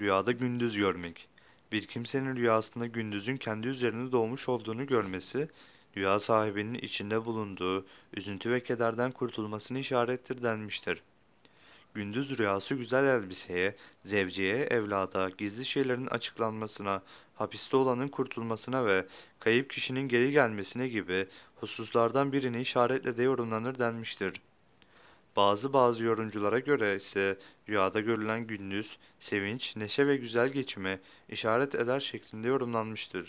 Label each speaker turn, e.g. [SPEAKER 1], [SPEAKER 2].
[SPEAKER 1] Rüyada gündüz görmek. Bir kimsenin rüyasında gündüzün kendi üzerine doğmuş olduğunu görmesi, rüya sahibinin içinde bulunduğu üzüntü ve kederden kurtulmasını işarettir denmiştir. Gündüz rüyası güzel elbiseye, zevceye, evlada, gizli şeylerin açıklanmasına, hapiste olanın kurtulmasına ve kayıp kişinin geri gelmesine gibi hususlardan birini işaretle de yorumlanır denmiştir. Bazı bazı yorumculara göre ise rüyada görülen gündüz, sevinç, neşe ve güzel geçime işaret eder şeklinde yorumlanmıştır.